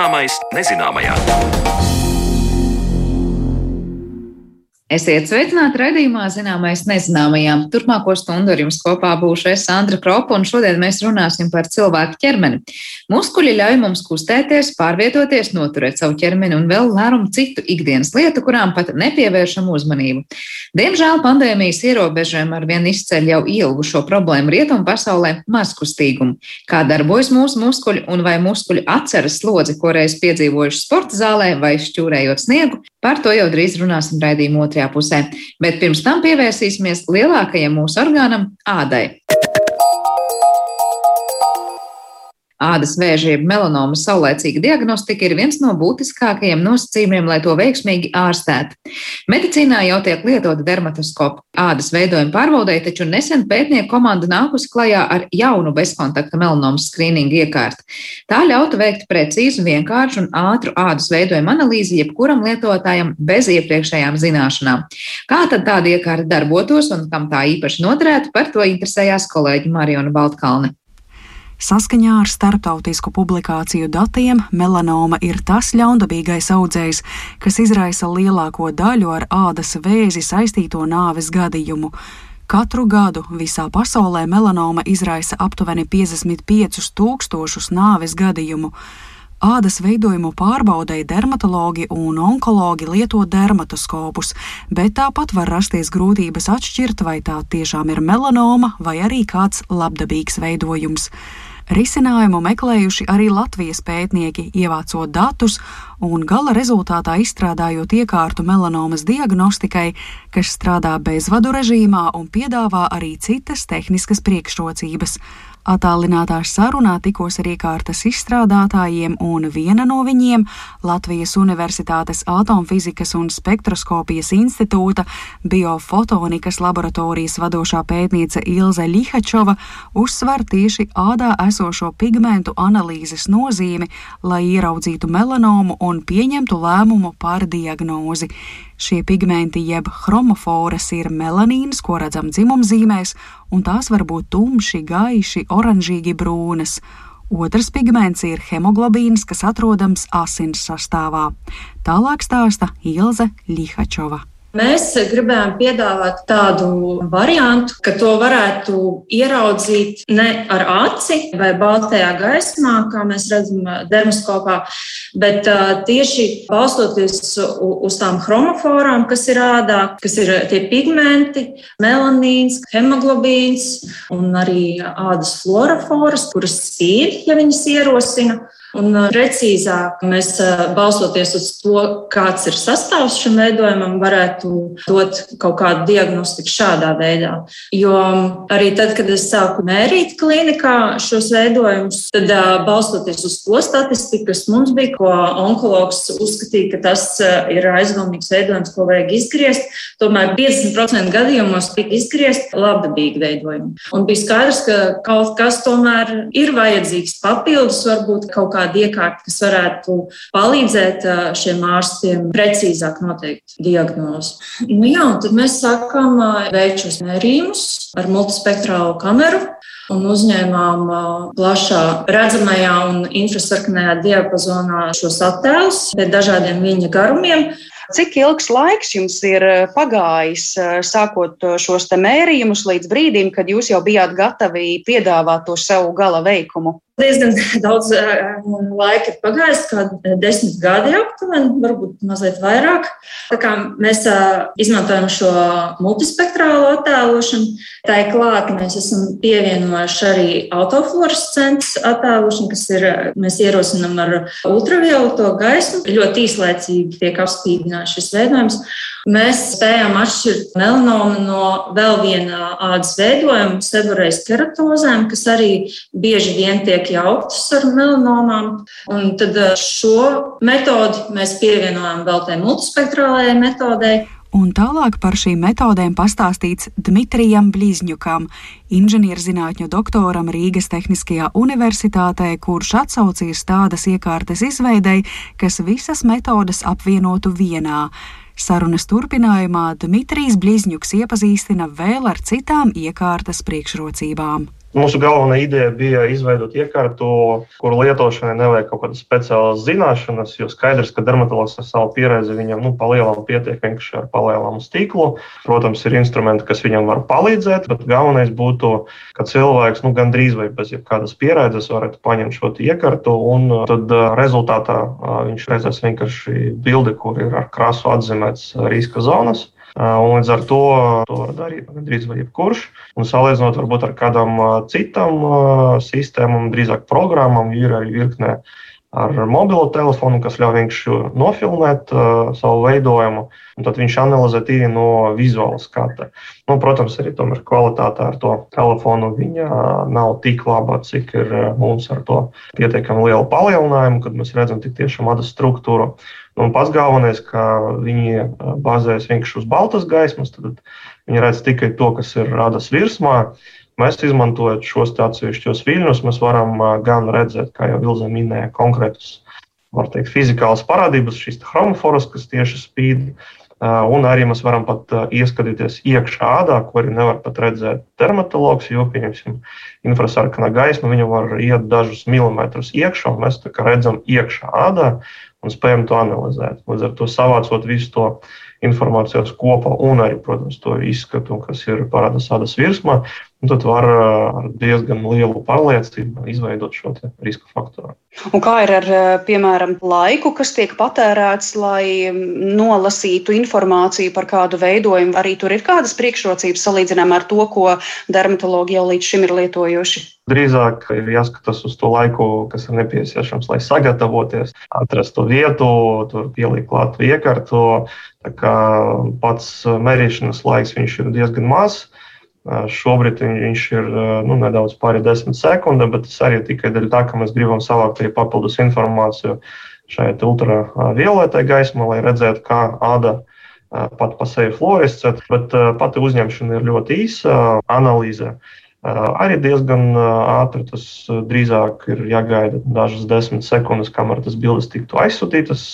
Zināmais nezināmajā. Esiet sveicināti raidījumā Zināmais nezināmajām. Turpmāko stundu ar jums kopā būšu es Sandra Kropa, un šodien mēs runāsim par cilvēku ķermeni. Muskuļi ļauj mums kustēties, pārvietoties, noturēt savu ķermeni un vēl lērumu citu ikdienas lietu, kurām pat nepievēršam uzmanību. Diemžēl pandēmijas ierobežojumi ar vien izceļ jau ilgušo problēmu rietumu pasaulē - mazkustīgumu. Kā darbojas mūsu muskuļi un vai muskuļi atceras slodzi, ko reiz piedzīvojuši sporta zālē vai šķūrējot sniegu, par to jau drīz runāsim raidījumā otrajā otrajā pusē. Bet pirms tam pievērsīsimies lielākajam mūsu orgānam - ādai. Ādas vēža jeb melanomas saulēcīga diagnostika ir viens no būtiskākajiem nosacījumiem, lai to veiksmīgi ārstētu. Medicīnā jau tiek lietota dermatoskopa ādas veidojuma pārbaudēja, taču nesen pētnieku komanda nākusi klajā ar jaunu bezkontakta melanomas skrīningu iekārtu. Tā ļautu veikt precīzu, vienkāršu un ātru ādas veidojuma analīzi jebkuram lietotājam bez iepriekšējām zināšanām. Kā tad tāda iekārta darbotos un kam tā īpaši noderētu, par to interesējās kolēģi Mariona Baltkalne. Saskaņā ar starptautisku publikāciju datiem, melanoma ir tas ļaundabīgais audzējs, kas izraisa lielāko daļu ar ādas vēzi saistīto nāves gadījumu. Katru gadu visā pasaulē melanoma izraisa aptuveni 55 tūkstošus nāves gadījumu. Ādas veidojumu pārbaudēji dermatologi un onkologi lieto dermatoskopus, bet tāpat var rasties grūtības atšķirt, vai tā tiešām ir melanoma vai arī kāds labdabīgs veidojums. Risinājumu meklējuši arī Latvijas pētnieki, ievācot datus un gala rezultātā izstrādājot iekārtu melanomas diagnostikai, kas strādā bezvadu režīmā un piedāvā arī citas tehniskas priekšrocības. Atālinātā sarunā tikos ar iekārtas izstrādātājiem, un viena no viņiem - Latvijas Universitātes Atomfizikas un spektroskopijas institūta biofotonikas laboratorijas vadošā pētniece Ilze Lihačova uzsver tieši ādā esošo pigmentu analīzes nozīmi, lai ieraudzītu melanomu un pieņemtu lēmumu par diagnozi. Šie pigmenti jeb chromoforas ir melanīns, ko redzam dzimumzīmēs, un tās var būt tumši, gaiši, oranžīgi brūnas. Otrs pigments ir hemoglobīns, kas atrodams asins sastāvā. Tālāk stāsta Ilze Lihačova. Mēs gribējām piedāvāt tādu variantu, ka to varētu ieraudzīt ne ar aci vai baltajā gaismā, kā mēs redzam dermoskopā, bet tieši balstoties uz tām chromoforām, kas ir ādā, kas ir tie pigmenti, melanīns, hemoglobīns un arī ādas floroforas, kuras spīd, ja viņas ierosina. Un precīzāk mēs balstoties uz to, kāds ir sastāvs šim veidojumam, varētu dot kaut kādu diagnostiku šādā veidā. Jo arī tad, kad es sāku mērīt klinikā šos veidojumus, tad balstoties uz to statistiku, kas mums bija, ko onkologs uzskatīja, ka tas ir aizdomīgs veidojums, ko vajag izgriezt, tomēr 50% gadījumos tika izgriezt labdabīgi veidojumi. Un bija skaidrs, ka kaut kas tomēr ir vajadzīgs papildus, varbūt kaut kā kāda iekārta, kas varētu palīdzēt šiem ārstiem precīzāk noteikt diagnozi. Nu, jā, tad mēs sākām veikt šos mērījumus ar multispektrālu kameru un uzņēmām plašā redzamajā un infrasarkanajā diapazonā šos attēlus pēc dažādiem viņa garumiem. Cik ilgs laiks jums ir pagājis, sākot šos mērījumus, līdz brīdim, kad jūs jau bijāt gatavi piedāvāt to savu gala veikumu? Diezgan daudz laika ir pagājis, kā desmit gadi aptuveni, varbūt mazliet vairāk. Mēs izmantojam šo multispektrālo attēlošanu, tā ir klāta, mēs esam pievienojuši arī autofluorescents attēlošanu, kas ir, mēs ierosinam ar ultravioleto gaismu. Ļoti īslaicīgi tiek apspīdināts šis veidojums. Mēs spējām atšķirt melanomu no vēl viena ādas veidojuma, seborreiz keratozēm, kas arī bieži vien tiek jauktas ar melanomām. Un tad eh, šo metodi mēs pievienojam vēl tai multispektrālajai metodei. Un tālāk par šīm metodēm pastāstīts Dmitrijam Blīzņukam, inženierzinātņu doktoram Rīgas Tehniskajā universitātē, kurš atsaucīs tādas iekārtas izveidei, kas visas metodas apvienotu vienā. Sarunas turpinājumā Dmitrijs Blizņuks iepazīstina vēl ar citām iekārtas priekšrocībām. Mūsu galvenā ideja bija izveidot iekārtu, kuru lietošanai nevajag kaut kādas speciālas zināšanas, jo skaidrs, ka dermatologs ar savu pieredzi viņam nu, palielināt pietiek vienkārši ar palielināmu stīklu. Protams, ir instrumenti, kas viņam var palīdzēt, bet galvenais būtu, ka cilvēks nu, gandrīz vai bez jebkādas pieredzes varētu paņemt šo iekārtu, un tad rezultātā viņš redzēs vienkārši bildi, kur ir ar krāsu atzīmēts riska zonas. Un līdz ar to to var darīt gandrīz jebkurš. Un salīdzinot varbūt ar kādam citam sistēmām, drīzāk programmām, ir arī virkne ar mobilo telefonu, kas ļauj vienkārši nofilmēt uh, savu veidojumu, un tad viņš analizē tīri no vizuāla skata. Nu, protams, arī tomēr kvalitāte ar to telefonu viņa nav tik laba, cik ir mums ar to pietiekami liela palielinājumu, kad mēs redzam tik tiešām adas struktūru. Nu, un pats galvenais, ka viņi bazējas vienkārši uz baltas gaismas, tad viņi redz tikai to, kas ir radas virsmā. Mēs izmantojot šos atsevišķos viļņus, mēs varam gan redzēt, kā jau Vilze minēja, konkrētus teikt, fizikālas parādības, šīs chromoforas, kas tieši spīd. Un arī mēs varam pat ieskatīties iekšā ādā, ko arī nevar pat redzēt dermatologs, jo, pieņemsim, infrasarkanā gaisma, viņa var iet dažus milimetrus iekšā, un mēs redzam iekšā ādā, un spējam to analizēt. Līdz ar to savācot visu to informācijas kopā un arī, protams, to izskatu, kas ir parādās ādas virsmā, tad var ar diezgan lielu pārliecību izveidot šo riska faktoru. Un kā ir ar, piemēram, laiku, kas tiek patērēts, lai nolasītu informāciju par kādu veidojumu? Arī tur ir kādas priekšrocības salīdzinājumā ar to, ko dermatologi jau līdz šim ir lietojuši? Drīzāk ir jāskatās uz to laiku, kas ir nepieciešams, lai sagatavoties, atrastu vietu, tur pielikt klātu iekārtu. Pats mērīšanas laiks ir diezgan mazs. Šobrīd viņš ir nu, nedaudz pāri desmit sekundēm, bet tas arī tikai dēļ tā, ka mēs gribam savākt arī papildus informāciju šai ultravioletai gaismai, lai redzētu, kā āda pat pa sevi fluorescē. Bet pati uzņemšana ir ļoti īsa analīze. Arī diezgan ātri tas drīzāk ir jāgaida dažas desmit sekundes, kamēr tas bildes tiktu aizsūtītas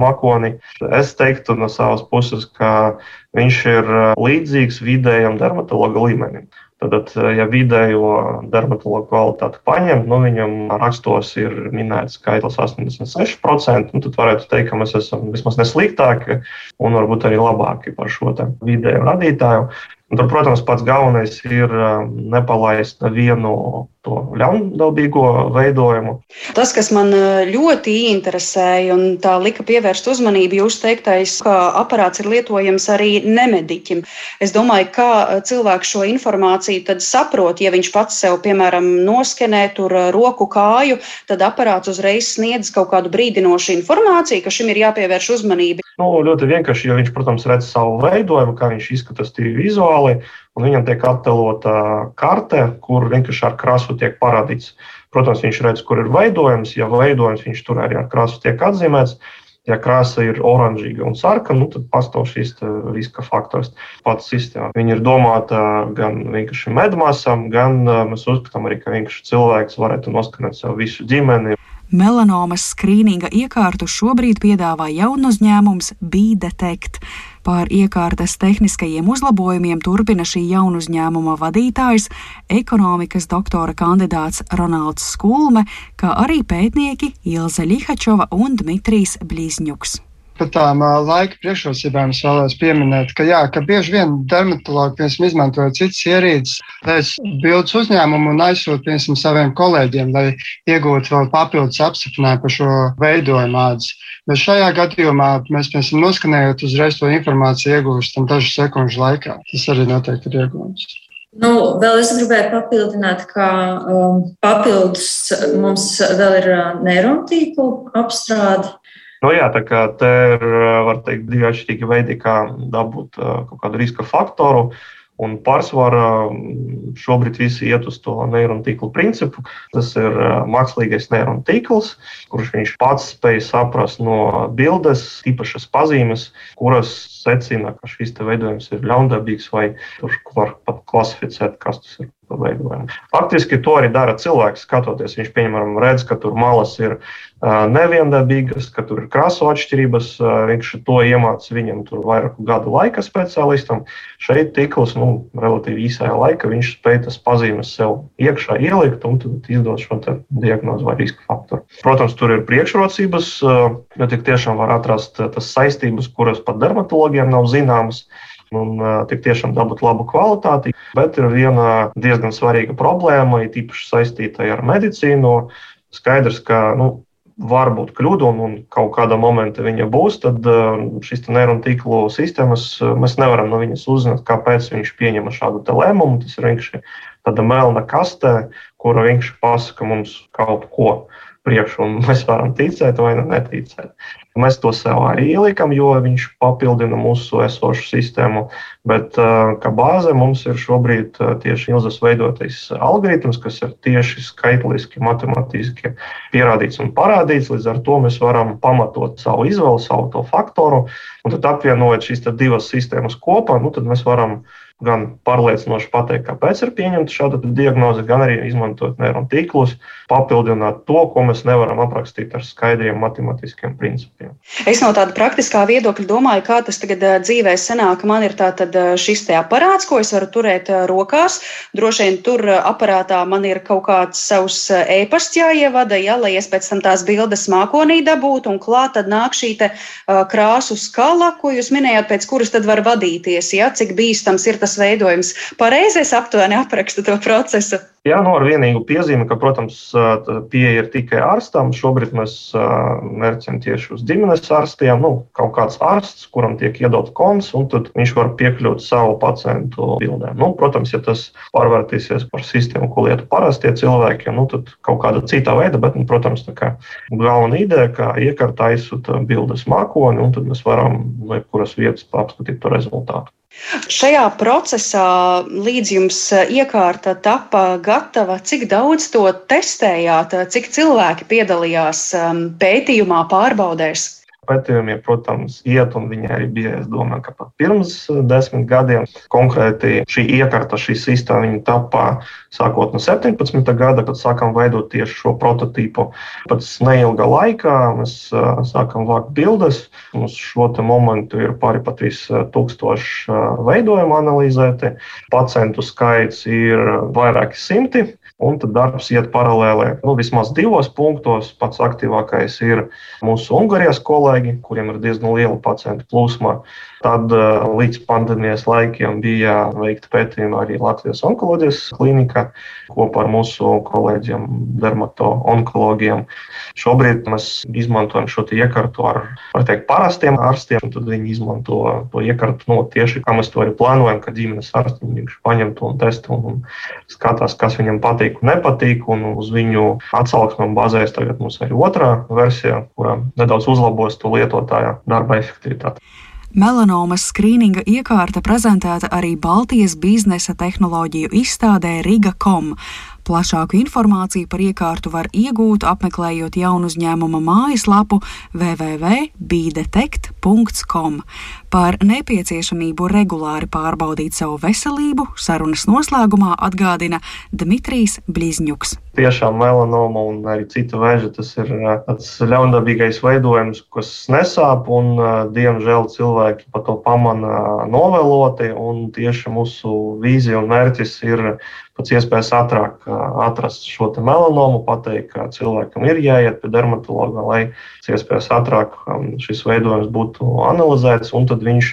makonī. Es teiktu no savas puses, ka viņš ir līdzīgs vidējam dermatologa līmenim. Tad, ja vidējo dermatologu kvalitāti paņem, nu, viņam rakstos ir minēts skaitlis 86%, nu, tad varētu teikt, ka mēs esam vismaz nesliktāki un varbūt arī labāki par šo vidēju radītāju. Un tur, protams, pats galvenais ir um, nepalaist nevienu to ļaundabīgo veidojumu. Tas, kas man uh, ļoti interesēja un tā lika pievērst uzmanību, jūs teiktais, ka aparāts ir lietojams arī nemediķim. Es domāju, kā uh, cilvēks šo informāciju tad saprot, ja viņš pats sev, piemēram, noskenē tur uh, roku kāju, tad aparāts uzreiz sniedz kaut kādu brīdinošu informāciju, ka šim ir jāpievērš uzmanība. Nu, ļoti vienkārši, jo viņš, protams, redz savu veidojumu, kā viņš izskatās tīri vizuāli vizuāli, un viņam tiek attēlota karte, kur vienkārši ar krāsu tiek parādīts. Protams, viņš redz, kur ir veidojums. Ja veidojums viņš tur arī ar krāsu tiek atzīmēts, ja krāsa ir oranžīga un sarkana, nu, tad pastāv šīs riska faktors. Pats sistēma ir domāta gan vienkārši medmāsām, gan mēs uzskatām arī, ka cilvēks varētu noskanēt sev visu ģimeni. Melanomas skrīninga iekārtu šobrīd piedāvā jaunu uzņēmums B-Detect. Pār iekārtas tehniskajiem uzlabojumiem turpina šī jaunu uzņēmuma vadītājs, ekonomikas doktora kandidāts Ronalds Skulme, kā arī pētnieki Ilze Lihačova un Dmitrijs Blizņuks. Par tām laika priekšrocībām es vēlos pieminēt, ka, jā, ka bieži vien dermatologi piemēram, izmantoja citas ierīces, veids bildes uzņēmumu un aizsūta saviem kolēģiem, lai iegūtu vēl papildus apstiprinājumu par šo veidojumu ādas. Bet šajā gadījumā mēs, piemēram, noskanējot uzreiz to informāciju, iegūstam dažu sekundžu laikā. Tas arī noteikti ir iegūms. Nu, vēl es gribēju papildināt, ka um, papildus mums vēl ir uh, neirontīklu apstrāde. Nu, jā, tā kā te ir teikt, divi atšķirīgi veidi, kā dabūt kaut kādu riska faktoru. Un pārsvarā šobrīd visi iet uz to neironu tīklu principu. Tas ir mākslīgais neironu tīkls, kurš viņš pats spēj saprast no bildes īpašas pazīmes, kuras secina, ka šis veidojums ir ļaundabīgs vai tur var pat klasificēt, kas tas ir. Faktiski to arī dara cilvēks, skatoties. Viņš, piemēram, redz, ka tur malas ir neviendabīgas, ka tur ir krāsu atšķirības. Viņš to iemācīja viņam tur vairāku gadu laika speciālistam. Šeit tīkls, nu, relatīvi īsā laika, viņš spēja tas pazīmes sev iekšā ielikt un izdot šo diagnozi vai riska faktoru. Protams, tur ir priekšrocības, jo tik tiešām var atrast tas saistības, kuras pat dermatologiem nav zināmas un tik tiešām dabūt labu kvalitāti. Bet ir viena diezgan svarīga problēma, it īpaši saistīta ar medicīnu. Skaidrs, ka nu, var būt kļūda un, un kaut kādā momentā viņa būs, tad šīs neironu tīklu sistēmas mēs nevaram no viņas uzzināt, kāpēc viņš pieņem šādu lēmumu. Tas ir vienkārši tāda melna kaste, kura vienkārši pasaka mums kaut ko priekšu, un mēs varam ticēt vai neticēt. Mēs to sev arī ielikam, jo viņš papildina mūsu esošu sistēmu. Bet kā bāze mums ir šobrīd tieši Ilzas veidotais algoritms, kas ir tieši skaitliski, matemātiski pierādīts un parādīts. Līdz ar to mēs varam pamatot savu izvēli, savu to faktoru, un tad apvienojot šīs divas sistēmas kopā, nu, tad mēs varam gan pārliecinoši pateikt, kāpēc ir pieņemta šāda diagnoze, gan arī izmantot neironu tīklus, papildināt to, ko mēs nevaram aprakstīt ar skaidriem matemātiskiem principiem. Es no tāda praktiskā viedokļa domāju, kā tas tagad dzīvē sanāk. Man ir tātad šis te aparāts, ko es varu turēt rokās. Droši vien tur aparātā man ir kaut kāds savs e-pasts jāievada, ja, lai es pēc tam tās bildes mākonī dabūtu, un klāt tad nāk šī te krāsu skala, ko jūs minējāt, pēc kuras tad var vadīties, ja, cik bīstams ir tas tas veidojums. Pareizi es aptuveni aprakstu to procesu. Jā, nu ar vienīgu piezīmi, ka, protams, pieeja ir tikai ārstam. Šobrīd mēs mērķam tieši uz ģimenes ārstiem. Nu, kaut kāds ārsts, kuram tiek iedot konts, un tad viņš var piekļūt savu pacientu bildēm. Nu, protams, ja tas pārvērtīsies par sistēmu, ko lietu parastie cilvēki, nu, tad kaut kāda cita veida, bet, nu, protams, tā kā galvenā ideja, ka iekārta aizsūta bildes mākoni, un tad mēs varam no jebkuras vietas apskatīt to rezultātu. Šajā procesā, līdz jums iekārta tapa gatava, cik daudz to testējāt, cik cilvēki piedalījās um, pētījumā, pārbaudēs? Pētījumiem, protams, iet, un viņi arī bija, es domāju, ka pat pirms eh, desmit gadiem konkrēti šī iekārta, šī sistēma, viņa tapā sākot no 17. gada, kad sākām veidot tieši šo prototipu. Pēc neilga laikā mēs eh, sākām vākt bildes. Mums šo momentu ir pāri pat 3000 eh, veidojumu analizēti. Pacientu skaits ir vairāki simti. Un tad darbs iet paralēli. Nu, vismaz divos punktos pats aktīvākais ir mūsu Ungārijas kolēģi, kuriem ir diezgan liela pacientu plūsma. Tad eh, līdz pandēmijas laikiem bija veikta pētījuma arī Latvijas onkoloģijas klinikā kopā ar mūsu kolēģiem, dermato-onkologiem. Šobrīd mēs izmantojam šo iekārtu ar teikt, parastiem ārstiem, tad viņi izmanto to iekārtu no, tieši kā mēs to arī plānojam, ka ģimenes ārsti viņš paņem to un testu un skatās, kas viņam patīk un nepatīk, un uz viņu atsauksmēm bazējas tagad mums arī otrā versija, kurā nedaudz uzlabos to lietotāja darba efektivitāti. Melanomas skrīninga iekārta prezentēta arī Baltijas biznesa tehnoloģiju izstādē Riga.com. Plašāku informāciju par iekārtu var iegūt, apmeklējot jaunu uzņēmuma mājaslapu www.bidetect.com. Par nepieciešamību regulāri pārbaudīt savu veselību sarunas noslēgumā atgādina Dmitrijs Blizņuks. Tiešām melanoma un arī cita vēža tas ir tāds ļaundabīgais veidojums, kas nesāp, un diemžēl cilvēki pa to pamana novēloti. Tieši mūsu vīzija un mērķis ir pēc iespējas ātrāk atrast šo melanomu, pateikt, ka cilvēkam ir jāiet pie dermatologa, lai pēc iespējas ātrāk šis veidojums būtu analizēts, un tad viņš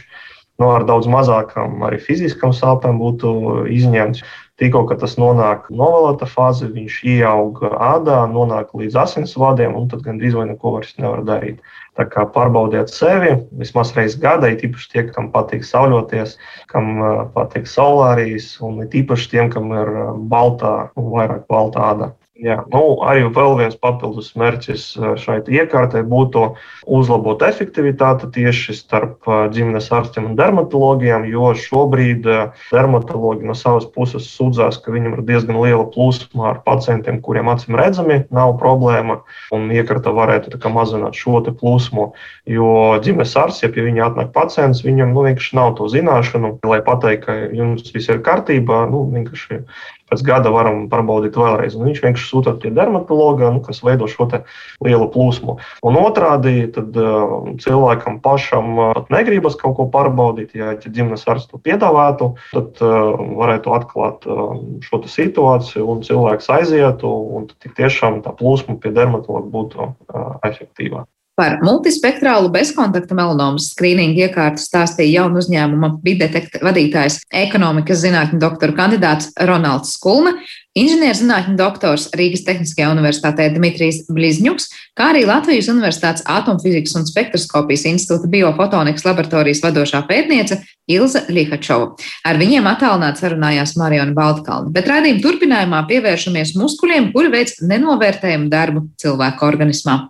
no, ar daudz mazākām arī fiziskām sāpēm būtu izņemts. Tikko tas nonāk novēlēta fāze, viņš ieaug ādā, nonāk līdz asinsvadiem, un tad gandrīz vai neko vairs nevar darīt. Tā kā pārbaudiet sevi vismaz reizes gadā, it īpaši tie, kam patīk sauļoties, kam patīk solārijas, un it īpaši tiem, kam ir baltā vairāk baltā āda. Jā, nu, arī vēl viens papildus mērķis eh, šai iekārtai būtu uzlabot efektivitāti tieši starp eh, ģimenes ārstiem un dermatologiem, jo šobrīd eh, dermatologi no savas puses sūdzās, ka viņam ir diezgan liela plūsma ar pacientiem, kuriem acīm redzami nav problēma, un iekārta varētu mazināt šo plūsmu. Jo ģimenes ārsts, ja pie viņa atnāk pacients, viņam nu, vienkārši nav to zināšanu, lai pateiktu, ka jums viss ir kārtībā. Nu, vienkārši pēc gada varam pārbaudīt vēlreiz. Un viņš vienkārši sūta pie dermatologa, nu, kas veido šo lielu plūsmu. Un otrādi, tad uh, cilvēkam pašam pat negribas kaut ko pārbaudīt. Ja ģimenes ārsts to piedāvātu, tad uh, varētu atklāt uh, šo situāciju, un cilvēks aizietu, un tiešām tā plūsma pie dermatologa būtu efektīvāka. Par multispektrālu bezkontakta melanomas skrīningu iekārtu stāstīja jaunu uzņēmuma Bidetekta vadītājs ekonomikas zinātņu doktora kandidāts Ronalds Skulme, inženierzinātņu doktors Rīgas Tehniskajā universitātē Dmitrijs Blizņuks, kā arī Latvijas Universitātes Atomfizikas un spektroskopijas institūta biofotonikas laboratorijas vadošā pētniece Ilza Lihačova. Ar viņiem attālināti sarunājās Mariona Baltkalna, bet raidījuma turpinājumā pievēršamies muskuļiem, kuri veic nenovērtējumu darbu cilvēku organismā.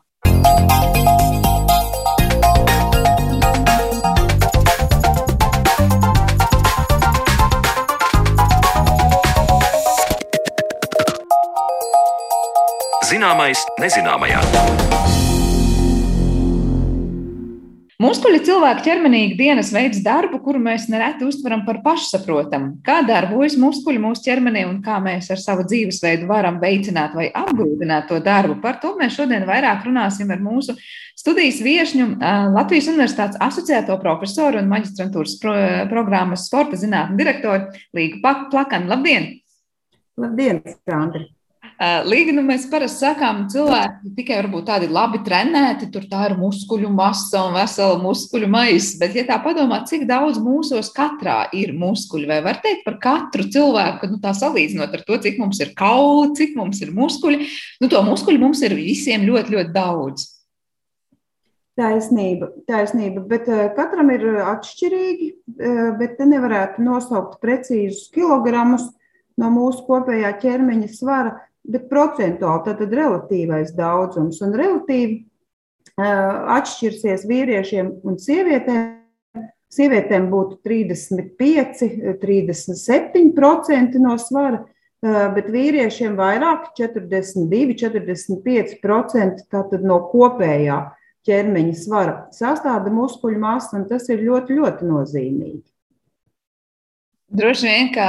Zināmais nezināmajā. Muskuļi cilvēka ķermenī ikdienas veids darbu, kuru mēs nereti uztveram par pašsaprotamu. Kā darbojas muskuļi mūsu ķermenī un kā mēs ar savu dzīvesveidu varam veicināt vai apgrūtināt to darbu. Par to mēs šodien vairāk runāsim ar mūsu studijas viesņu, Latvijas Universitātes asociēto profesoru un maģistrantūras pro programmas sporta zinātņu direktoru Līgu Plakanu. Labdien! Labdien, Sandra! Līga, nu mēs parasti sakām, cilvēki tikai varbūt tādi labi trenēti, tur tā ir muskuļu masa un vesela muskuļu maisa. Bet, ja tā padomā, cik daudz mūsos katrā ir muskuļi, vai var teikt par katru cilvēku, nu, tā salīdzinot ar to, cik mums ir kauli, cik mums ir muskuļi, nu, to muskuļu mums ir visiem ļoti, ļoti daudz. Taisnība, taisnība, bet uh, katram ir atšķirīgi, uh, bet te nevarētu nosaukt precīzus kilogramus no mūsu kopējā ķermeņa svara bet procentuāli tad relatīvais daudzums. Un relatīvi atšķirsies vīriešiem un sievietēm. Sievietēm būtu 35, 37% no svara, bet vīriešiem vairāk - 42, 45% no kopējā ķermeņa svara sastāvda muskuļu masa, un tas ir ļoti, ļoti nozīmīgi. Droši vien, ka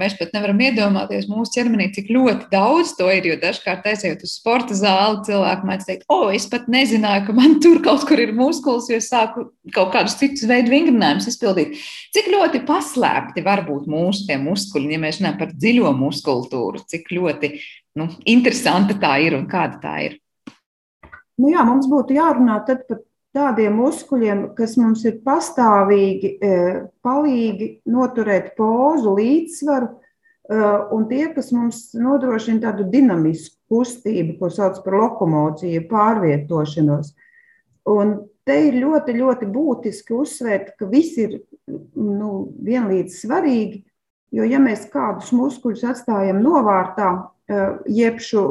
mēs pat nevaram iedomāties mūsu ķermenī, cik ļoti daudz to ir. Jo dažkārt aizejot uz sporta zāli, cilvēki mēdz teikt, o, es pat nezināju, ka man tur kaut kur ir muskulis, jo es sāku kaut kādus citus veidu vingrinājumus izpildīt. Cik ļoti paslēpti var būt mūsu muskuļi, ja mēs runājam par dziļo muskultūru, cik ļoti nu, interesanta tā ir un kāda tā ir. Nu jā, mums būtu jārunā par tādiem muskuļiem, kas mums ir pastāvīgi e, palīgi noturēt pozu, līdzsvaru, e, un tie, kas mums nodrošina tādu dinamisku kustību, ko sauc par lokomociju, pārvietošanos. Un te ir ļoti, ļoti būtiski uzsvērt, ka viss ir nu, vienlīdz svarīgi, jo ja mēs kādus muskuļus atstājam novārtā, e, jebšu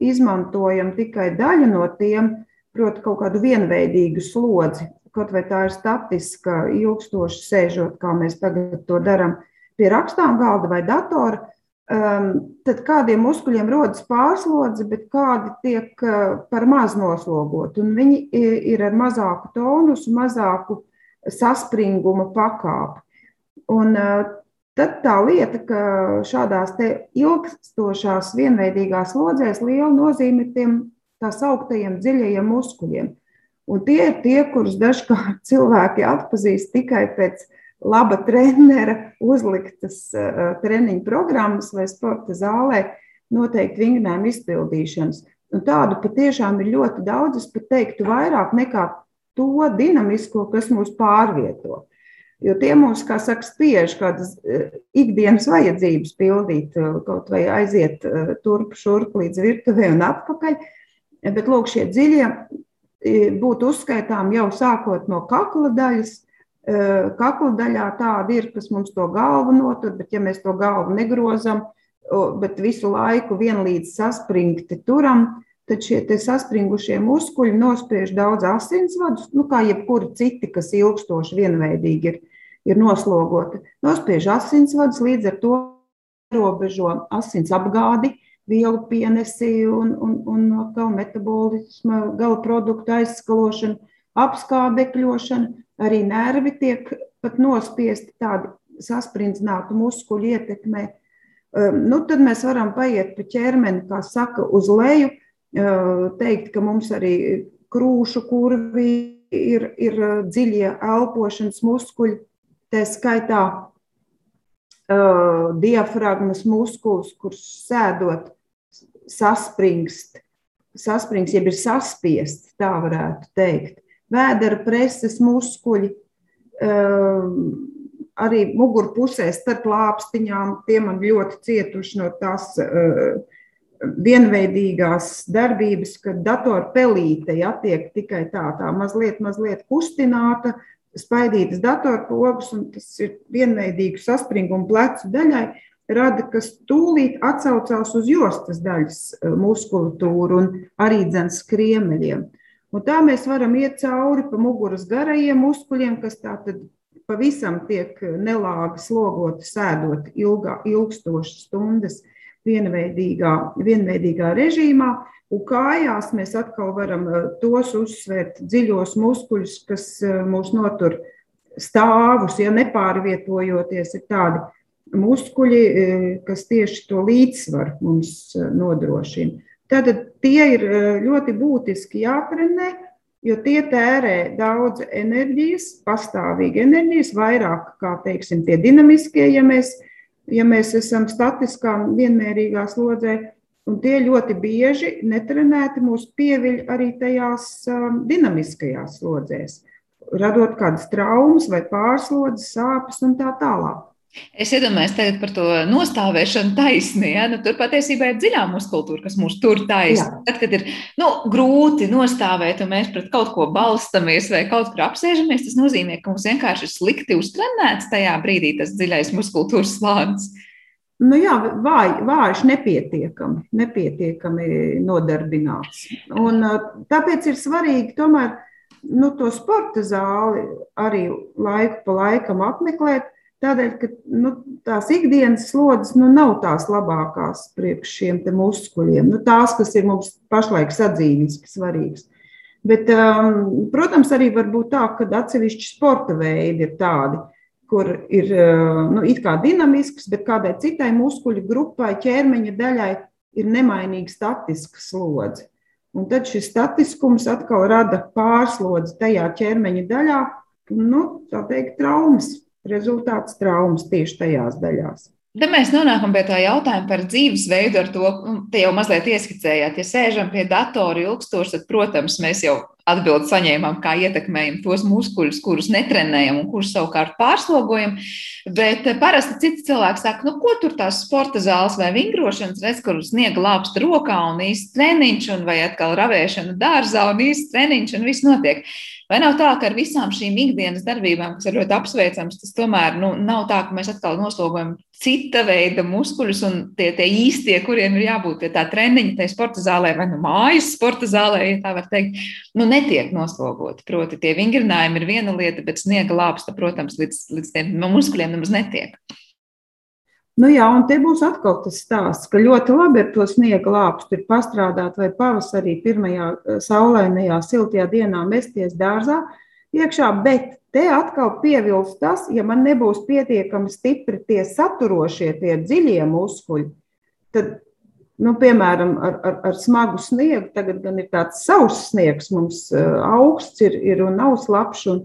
izmantojam tikai daļu no tiem, proti, kaut kādu vienveidīgu slodzi, kaut vai tā ir statiska, ilgstoši sēžot, kā mēs tagad to darām pie rakstām galda vai datora. Um, tad kādiem muskuļiem rodas pārslodze, bet kādi tiek uh, par maz noslogoti. Viņi ir ar mazāku tonusu, mazāku saspringuma pakāpi. Un, uh, tad tā lieta, ka šādās ilgstošās vienveidīgās slodzēs liela nozīme tiem tā sauktajiem dziļajiem muskuļiem. Un tie ir tie, kurus dažkārt cilvēki atpazīst tikai pēc laba trenera uzliktas uh, treniņu programmas vai sporta zālē noteikti vingrinājuma izpildīšanas. Un tādu patiešām ir ļoti daudz, es pat teiktu vairāk nekā to dinamisko, kas mūs pārvieto. Jo tie mums, kā saka, spiež kādas ikdienas vajadzības pildīt, kaut vai aiziet turp šurp līdz virtuvē un atpakaļ. Bet lūk, šie dziļie būtu uzskaitām jau sākot no kakla daļas. E, kakla daļā tāda ir, kas mums to galvu notur, bet ja mēs to galvu negrozam, bet visu laiku vienlīdz saspringti turam, tad šie saspringušie muskuļi nospiež daudz asinsvadus, nu, kā jebkuri citi, kas ilgstoši vienveidīgi ir, ir noslogoti. Nospiež asinsvadus, līdz ar to ierobežo asins apgādi, vielu pienesi un, un, un atkal metabolisma gala produktu aizskalošana, apskābekļošana, arī nervi tiek pat nospiesti tādi sasprindzinātu muskuļu ietekmē. nu, tad mēs varam paiet pa ķermeni, kā saka, uz leju, teikt, ka mums arī krūšu kurvi ir, ir dziļie elpošanas muskuļi, tā skaitā diafragmas muskulis, kurš sēdot saspringst, saspringst, jeb ir saspiests, tā varētu teikt. Vēdera preses muskuļi, uh, arī mugurpusē starp lāpstiņām, tie man ļoti cietuši no tās uh, vienveidīgās darbības, kad datorpelīte ja, tiek tikai tā, tā mazliet, mazliet kustināta, spaidītas datorpogas, un tas ir vienveidīgu saspringumu plecu daļai, rada, kas tūlīt atsaucās uz jostas daļas e, muskulatūru un arī dzens kriemeļiem. Un tā mēs varam iet cauri pa muguras garajiem muskuļiem, kas tā tad pavisam tiek nelāgi slogoti, sēdot ilgā, ilgstošas stundas vienveidīgā, vienveidīgā režīmā. Un kājās mēs atkal varam eh, tos uzsvērt dziļos muskuļus, kas eh, mūs notur stāvus, ja nepārvietojoties, ir tādi muskuļi, eh, kas tieši to līdzsvaru mums nodrošina. Tātad tie ir ļoti būtiski jātrenē, jo tie tērē daudz enerģijas, pastāvīgi enerģijas, vairāk kā teiksim, tie dinamiskie, ja mēs ja mēs esam statiskā, vienmērīgā slodzē, un tie ļoti bieži netrenēti mūs pieviļ arī tajās dinamiskajās slodzēs, radot kādas traumas vai pārslodzes, sāpes un tā tālāk. Es iedomājos tagad par to nostāvēšanu taisni. Ja? Nu, tur patiesībā ir dziļā muskultūra, kas mūs tur taisna. Tad, kad ir nu, grūti nostāvēt, un mēs pret kaut ko balstamies vai kaut kur apsēžamies, tas nozīmē, ka mums vienkārši ir slikti uztrenēts tajā brīdī tas dziļais muskultūras slānis. Nu jā, vāj, vājš nepietiekami, nepietiekami nodarbināts. Un, tāpēc ir svarīgi tomēr nu, to sporta zāli arī laiku pa laikam apmeklēt, Tādēļ, ka nu, tās ikdienas slodzes nu, nav tās labākās priekš šiem muskuļiem, nu, tās, kas ir mums pašlaik sadzīviski svarīgas. Bet, um, protams, arī var būt tā, ka atsevišķi sporta veidi ir tādi, kur ir uh, nu, it kā dinamisks, bet kādai citai muskuļu grupai, ķermeņa daļai ir nemainīga statiska slodze. Un tad šis statiskums atkal rada pārslodzi tajā ķermeņa daļā, nu, tā teikt, traumas rezultāts traumas tieši tajās daļās. Te mēs nonākam pie tā jautājuma par dzīvesveidu. Ar to te jau mazliet ieskicējāt. Ja sēžam pie datora ilgstoši, tad, protams, mēs jau atbildi saņēmām, kā ietekmējam tos muskuļus, kurus netrenējam un kurus savukārt pārslogojam. Bet parasti citi cilvēki saka, nu, ko tur tās sporta zāles vai vingrošanas, redz, kur sniega lāpsta rokā un īsts treniņš, un vai atkal ravēšana dārzā un īsts treniņš, un viss notiek. Vai nav tā, ka ar visām šīm ikdienas darbībām, kas ir ļoti apsveicams, tas tomēr nu, nav tā, ka mēs atkal noslogojam cita veida muskuļus un tie, tie īstie, kuriem ir jābūt pie tā treniņa, tai sporta zālē vai nu mājas sporta zālē, ja tā var teikt, nu, netiek noslogoti. Proti, tie vingrinājumi ir viena lieta, bet sniega lāpsta, protams, līdz, līdz tiem muskuļiem nemaz netiek. Nu jā, un te būs atkal tas stāsts, ka ļoti labi ar to sniega lāpstu ir pastrādāt vai pavasarī pirmajā eh, saulainajā, siltajā dienā mesties dārzā iekšā, bet te atkal pievilst tas, ja man nebūs pietiekami stipri tie saturošie, tie dziļie muskuļi, tad, nu, piemēram, ar, ar, ar smagu sniegu, tagad gan ir tāds savs sniegs, mums eh, augsts ir, ir un nav slapšs, un,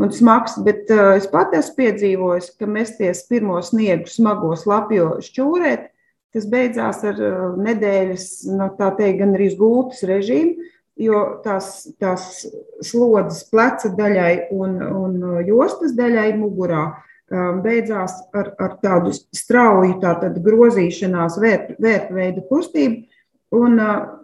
un smags, bet uh, es pat esmu piedzīvojis, ka mesties pirmo sniegu smago slapjo šķūrēt, tas beidzās ar uh, nedēļas, no tā teikt, gan arī gultas režīmu, jo tās, tās slodzes pleca daļai un, un jostas daļai mugurā um, beidzās ar, ar tādu strauju tātad, grozīšanās vērt, vērtveidu kustību. Un, uh,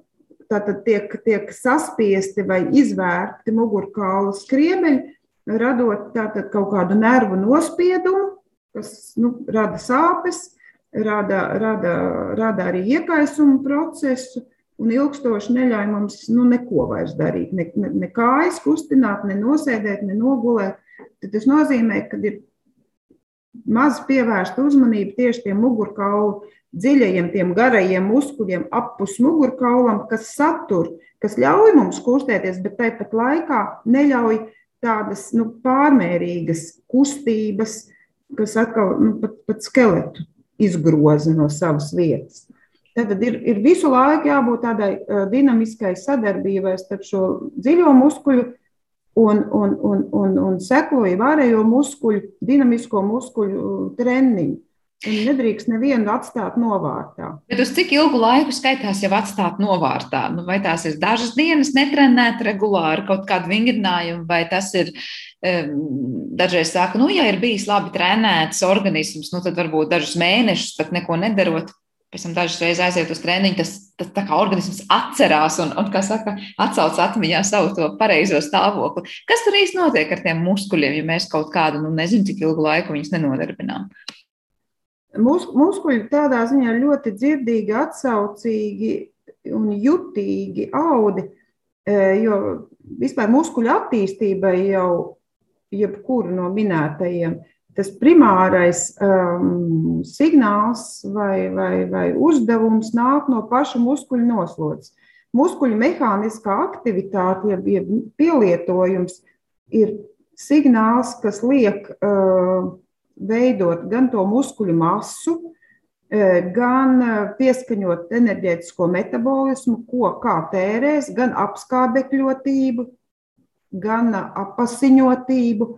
Tātad tiek, tiek saspiesti vai izvērti mugurkaula skriemeļi, radot tātad kaut kādu nervu nospiedumu, kas nu, rada sāpes, rada, rada, rada arī iekaisumu procesu un ilgstoši neļauj mums nu, neko vairs darīt. Ne, ne, ne kājas kustināt, ne nosēdēt, ne nogulēt. Tad tas nozīmē, ka ir maz pievērsta uzmanība tieši tiem mugurkaulu dziļajiem, tiem garajiem muskuļiem appus mugurkaulam, kas satur, kas ļauj mums kustēties, bet tāpat laikā neļauj tādas nu, pārmērīgas kustības, kas atkal nu, pat, pat skeletu izgroza no savas vietas. Tad ir, ir visu laiku jābūt tādai dinamiskai sadarbībai starp šo dziļo muskuļu un, un, un, un, un sekoja ārējo muskuļu, dinamisko muskuļu treniņu. Un nedrīkst nevienu atstāt novārtā. Bet uz cik ilgu laiku skaitās jau atstāt novārtā? Nu, vai tās ir dažas dienas, netrenēt regulāri kaut kādu vingrinājumu, vai tas ir dažreiz saka, nu, ja ir bijis labi trenēts organisms, nu, tad varbūt dažus mēnešus pat neko nedarot pēc tam dažas reizes aiziet uz treniņu, tas, tas tā kā organisms atcerās un, un kā saka, atsauc atmiņā savu to pareizo stāvokli. Kas tur īsti notiek ar tiem muskuļiem, ja mēs kaut kādu, nu, nezinu, cik ilgu laiku viņus nenodarbinām? Mus, muskuļi tādā ziņā ļoti dzirdīgi, atsaucīgi un jutīgi audi, e, jo vispār muskuļu attīstībai jau jebkuru no minētajiem tas primārais um, signāls vai, vai, vai uzdevums nāk no paša muskuļu noslodzes. Muskuļu mehāniskā aktivitāte, jeb, jeb pielietojums, ir signāls, kas liek uh, veidot gan to muskuļu masu, uh, gan uh, pieskaņot enerģētisko metabolismu, ko kā tērēs, gan apskābekļotību, gan apasiņotību.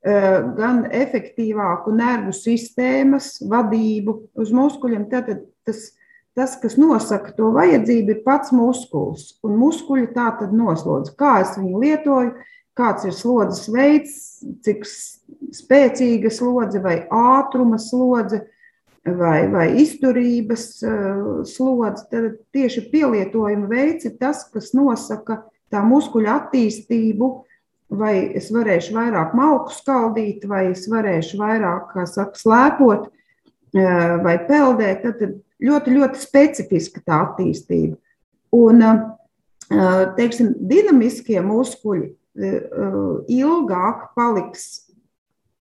Eh, gan efektīvāku nervu sistēmas vadību uz muskuļiem. Tātad tas, tas, kas nosaka to vajadzību, ir pats muskulis. Un muskuļi tā tad noslodz, kā es viņu lietoju, kāds ir slodzes veids, cik spēcīga slodze vai ātruma slodze vai, vai izturības uh, slodze. Tad tieši pielietojuma veids ir tas, kas nosaka tā muskuļa attīstību vai es varēšu vairāk malku skaldīt, vai es varēšu vairāk, kā saka, slēpot eh, vai peldēt. Tad ļoti, ļoti specifiska tā attīstība. Un, eh, teiksim, dinamiskie muskuļi eh, ilgāk paliks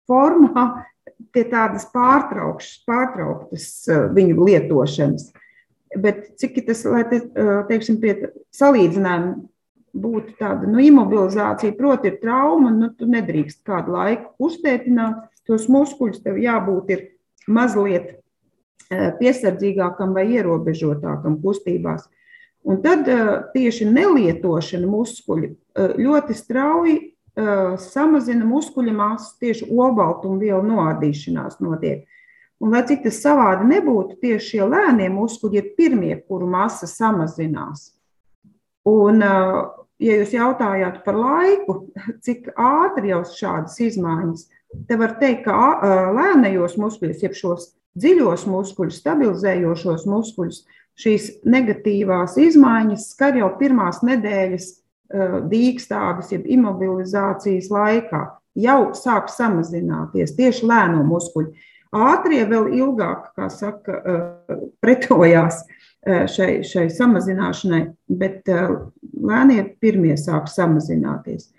formā pie tādas pārtrauktas viņu lietošanas. Bet cik tas, lai te, teiksim, pie salīdzinājuma būtu tāda nu, imobilizācija, proti, ir trauma, nu, tu nedrīkst kādu laiku uztētināt tos muskuļus. Tev jābūt ir mazliet eh, piesardzīgākam vai ierobežotākam kustībās. Un tad eh, tieši nelietošana muskuļu eh, ļoti strauji samazina muskuļu masu, tieši obaltumvielu noādīšanās notiek. Un, lai cik tas savādi nebūtu, tieši šie lēnie muskuļi ir pirmie, kuru masa samazinās. Un, ja jūs jautājāt par laiku, cik ātri jau šādas izmaiņas, te var teikt, ka lēnajos muskuļos, jeb šos dziļos muskuļus, stabilizējošos muskuļus, šīs negatīvās izmaiņas skar jau pirmās nedēļas dīkstāves, jeb imobilizācijas laikā. Jau sāk samazināties tieši lēno muskuļu. Ātrie vēl ilgāk, kā saka, pretojās šai, šai samazināšanai, bet lēnie pirmie sāk samazināties.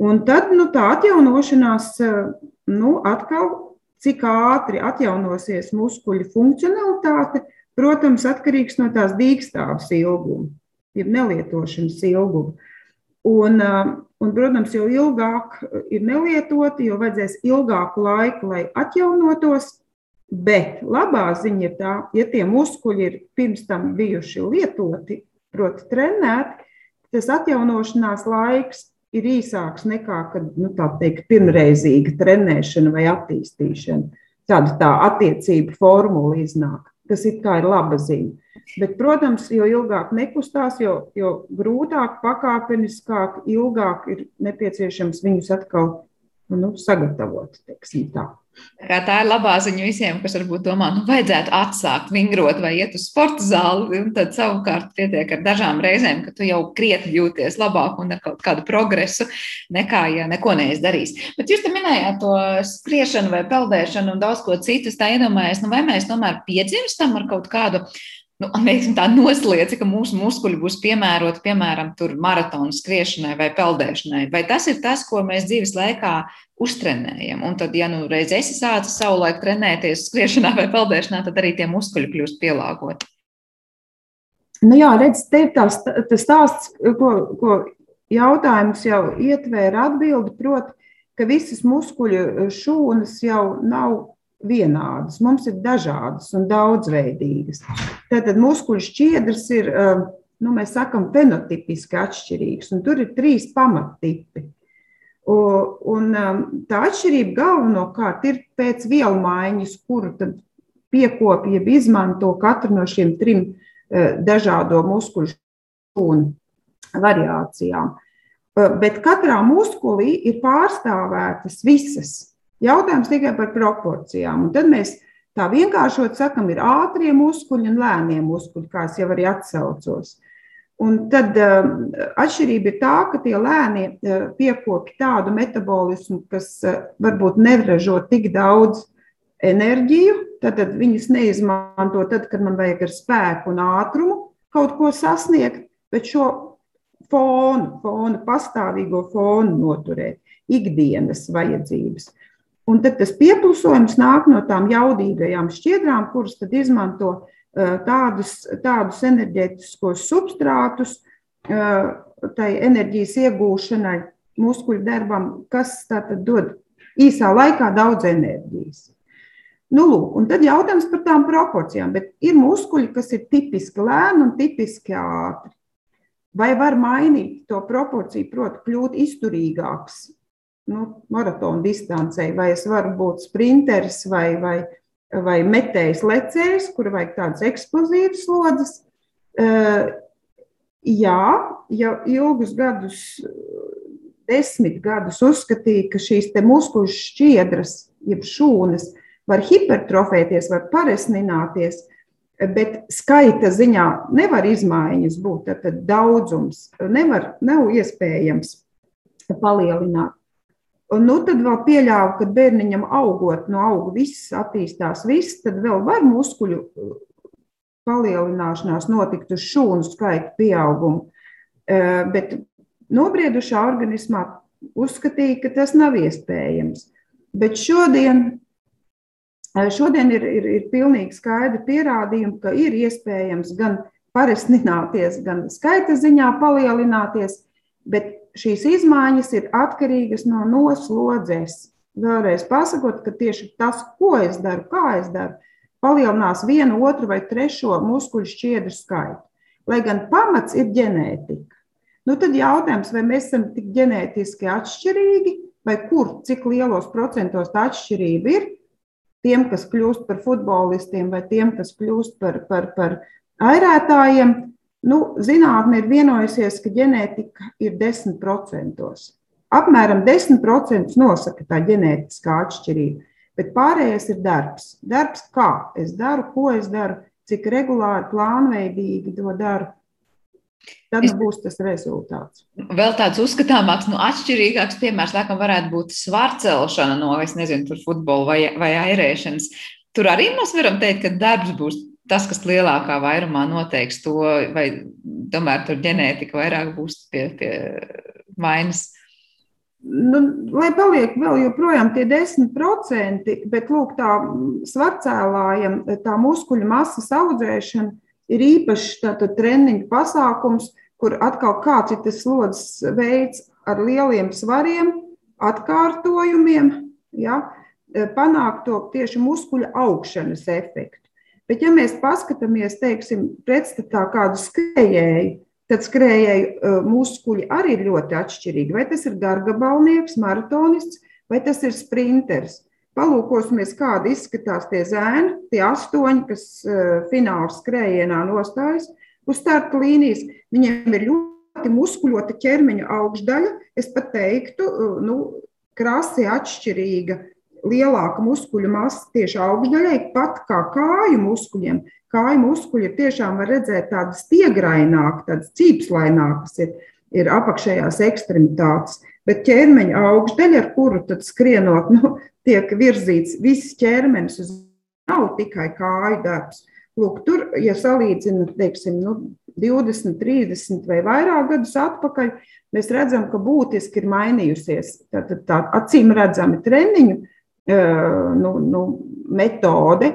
Un tad nu, tā atjaunošanās, nu, atkal, cik ātri atjaunosies muskuļu funkcionalitāte, protams, atkarīgs no tās dīkstāves ilguma, jeb nelietošanas ilguma. Un, un, protams, jo ilgāk ir nelietoti, jo vajadzēs ilgāku laiku, lai atjaunotos. Bet labā ziņa ir tā, ja tie muskuļi ir pirms tam bijuši lietoti, proti, trenēti, tas atjaunošanās laiks ir īsāks nekā kad, nu, teikt, pirmreizīga trenēšana vai attīstīšana. Tāda tā attiecība formula iznāk. Tas ir kā ir laba ziņa. Bet, protams, jo ilgāk nekustās, jo, jo grūtāk, pakāpeniskāk, ilgāk ir nepieciešams viņus atkal nu, sagatavot. Tā. Tā, tā ir labā ziņa visiem, kas varbūt domā, nu, vajadzētu atsākt vingrot vai iet uz sporta zāli. Tad savukārt pietiek ar dažām reizēm, ka tu jau krietni jūties labāk un ar kaut kādu progresu, nekā, ja neko neizdarīs. Bet jūs te minējāt to skriešanu vai peldēšanu un daudz ko citu. Es tā iedomājos, nu, vai mēs tomēr piedzimstam ar kaut kādu nu, teiksim, tā noslēdz, ka mūsu muskuļi būs piemēroti, piemēram, maratona skriešanai vai peldēšanai. Vai tas ir tas, ko mēs dzīves laikā uztrenējam? Un tad, ja nu reiz esi sācis savulaik trenēties skriešanā vai peldēšanā, tad arī tie muskuļi kļūst pielāgoti. Nu jā, redz, te ir tās, tas stāsts, ko, ko jautājums jau ietvēra atbildi, proti, ka visas muskuļu šūnas jau nav vienādas, mums ir dažādas un daudzveidīgas. Tātad muskuļu šķiedras ir, nu, mēs sakam, fenotipiski atšķirīgas, un tur ir trīs pamattipi. Un tā atšķirība galvenokārt ir pēc vielu maiņas, kuru piekopja, izmanto katru no šiem trim dažādo muskuļu šūnu variācijām. Bet katrā muskulī ir pārstāvētas visas Jautājums tikai par proporcijām. Un tad mēs tā vienkāršot sakam, ir ātrie muskuļi un lēnie muskuļi, kā es jau arī atsaucos. Un tad uh, atšķirība ir tā, ka tie lēnie uh, piekopja tādu metabolismu, kas uh, varbūt neražo tik daudz enerģiju, tad, tad viņas neizmanto tad, kad man vajag ar spēku un ātrumu kaut ko sasniegt, bet šo fonu, fonu pastāvīgo fonu noturēt, ikdienas vajadzības. Un tad tas pieplusojums nāk no tām jaudīgajām šķiedrām, kuras tad izmanto tādus, tādus enerģētiskos substrātus tai enerģijas iegūšanai, muskuļu darbam, kas tātad dod īsā laikā daudz enerģijas. Nu, lūk, un tad jautājums par tām proporcijām. Bet ir muskuļi, kas ir tipiski lēni un tipiski ātri. Vai var mainīt to proporciju, proti, kļūt izturīgāks nu, maratona distancei, vai es varu būt sprinteris vai, vai, vai metējs lecējs, kur vajag tādas eksplozīvas slodzes. Uh, jā, jau ilgus gadus, desmit gadus uzskatīja, ka šīs muskuļu šķiedras, jeb šūnas, var hipertrofēties, var paresnināties, bet skaita ziņā nevar izmaiņas būt. Tad daudzums nevar, nav iespējams palielināt. Un nu, tad vēl pieļāvu, ka bērniņam augot no auga viss attīstās, viss, tad vēl var muskuļu uh, palielināšanās notikt uz šūnu skaita pieaugumu. Uh, bet nobriedušā organismā uzskatīja, ka tas nav iespējams. Bet šodien, uh, šodien ir, ir, ir pilnīgi skaidri pierādījumi, ka ir iespējams gan paresnināties, gan skaita ziņā palielināties, bet šīs izmaiņas ir atkarīgas no noslodzes. Vēlreiz pasakot, ka tieši tas, ko es daru, kā es daru, palielinās vienu, otru vai trešo muskuļu šķiedru skaitu. Lai gan pamats ir ģenētika. Nu, tad jautājums, vai mēs esam tik ģenētiski atšķirīgi, vai kur, cik lielos procentos tā atšķirība ir tiem, kas kļūst par futbolistiem, vai tiem, kas kļūst par, par, par airētājiem. Nu, zinātne ir vienojusies, ka ģenētika ir 10%. Apmēram 10% nosaka tā ģenētiskā atšķirība, bet pārējais ir darbs. Darbs, kā es daru, ko es daru, cik regulāri, plānveidīgi to daru. Tad es... būs tas rezultāts. Vēl tāds uzskatāmāks, nu, atšķirīgāks piemērs, laikam, varētu būt svārcelšana no, es nezinu, futbola vai, vai airēšanas. Tur arī mēs varam teikt, ka darbs būs tas, kas lielākā vairumā noteiks to, vai tomēr tur ģenētika vairāk būs pie, pie vainas. Nu, lai paliek vēl joprojām tie 10%, bet lūk, tā svarcēlājam, tā muskuļu masas audzēšana ir īpašs treniņu pasākums, kur atkal kāds ir tas slodzes veids ar lieliem svariem, atkārtojumiem, ja, panākt to tieši muskuļu augšanas efektu. Bet, ja mēs paskatāmies, teiksim, pretstatā kādu skrejēju, tad skrejēju e, muskuļi arī ir ļoti atšķirīgi. Vai tas ir gargabalnieks, maratonists vai tas ir sprinteris. Palūkosimies, kāda izskatās tie zēni, tie astoņi, kas e, fināla skrējienā nostājas uz starta līnijas. Viņiem ir ļoti muskuļota ķermeņa augšdaļa. Es pat teiktu, e, nu, krasi atšķirīga lielāka muskuļu masa tieši augšdaļai, pat kā kāju muskuļiem. Kāju muskuļi tiešām var redzēt tādas stiegrainākas, tādas cīpslainākas ir, ir apakšējās ekstremitātes. Bet ķermeņa augšdaļa, ar kuru tad skrienot, nu, tiek virzīts viss ķermenis, uz nav tikai kāju darbs. Lūk, tur, ja salīdzinām, teiksim, nu, 20, 30 vai vairāk gadus atpakaļ, mēs redzam, ka būtiski ir mainījusies tā, tā, tā acīm redzami treniņu nu, nu, metode,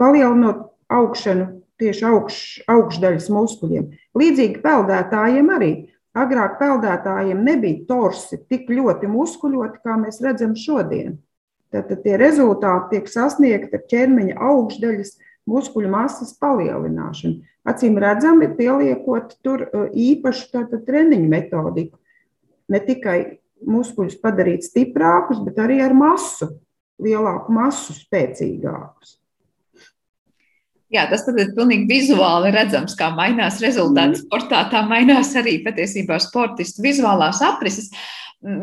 palielinot augšanu tieši augš, augšdaļas muskuļiem. Līdzīgi peldētājiem arī. Agrāk peldētājiem nebija torsi tik ļoti muskuļoti, kā mēs redzam šodien. Tātad tie rezultāti tiek sasniegti ar ķermeņa augšdaļas muskuļu masas palielināšanu. Acīm redzami, pieliekot tur īpašu tātad, treniņu metodiku. Ne tikai muskuļus padarīt stiprākus, bet arī ar masu, lielāku masu, spēcīgākus. Jā, tas ir pilnīgi vizuāli redzams, kā mainās rezultāti mm. sportā. Tā mainās arī patiesībā sportistu vizuālās aprises.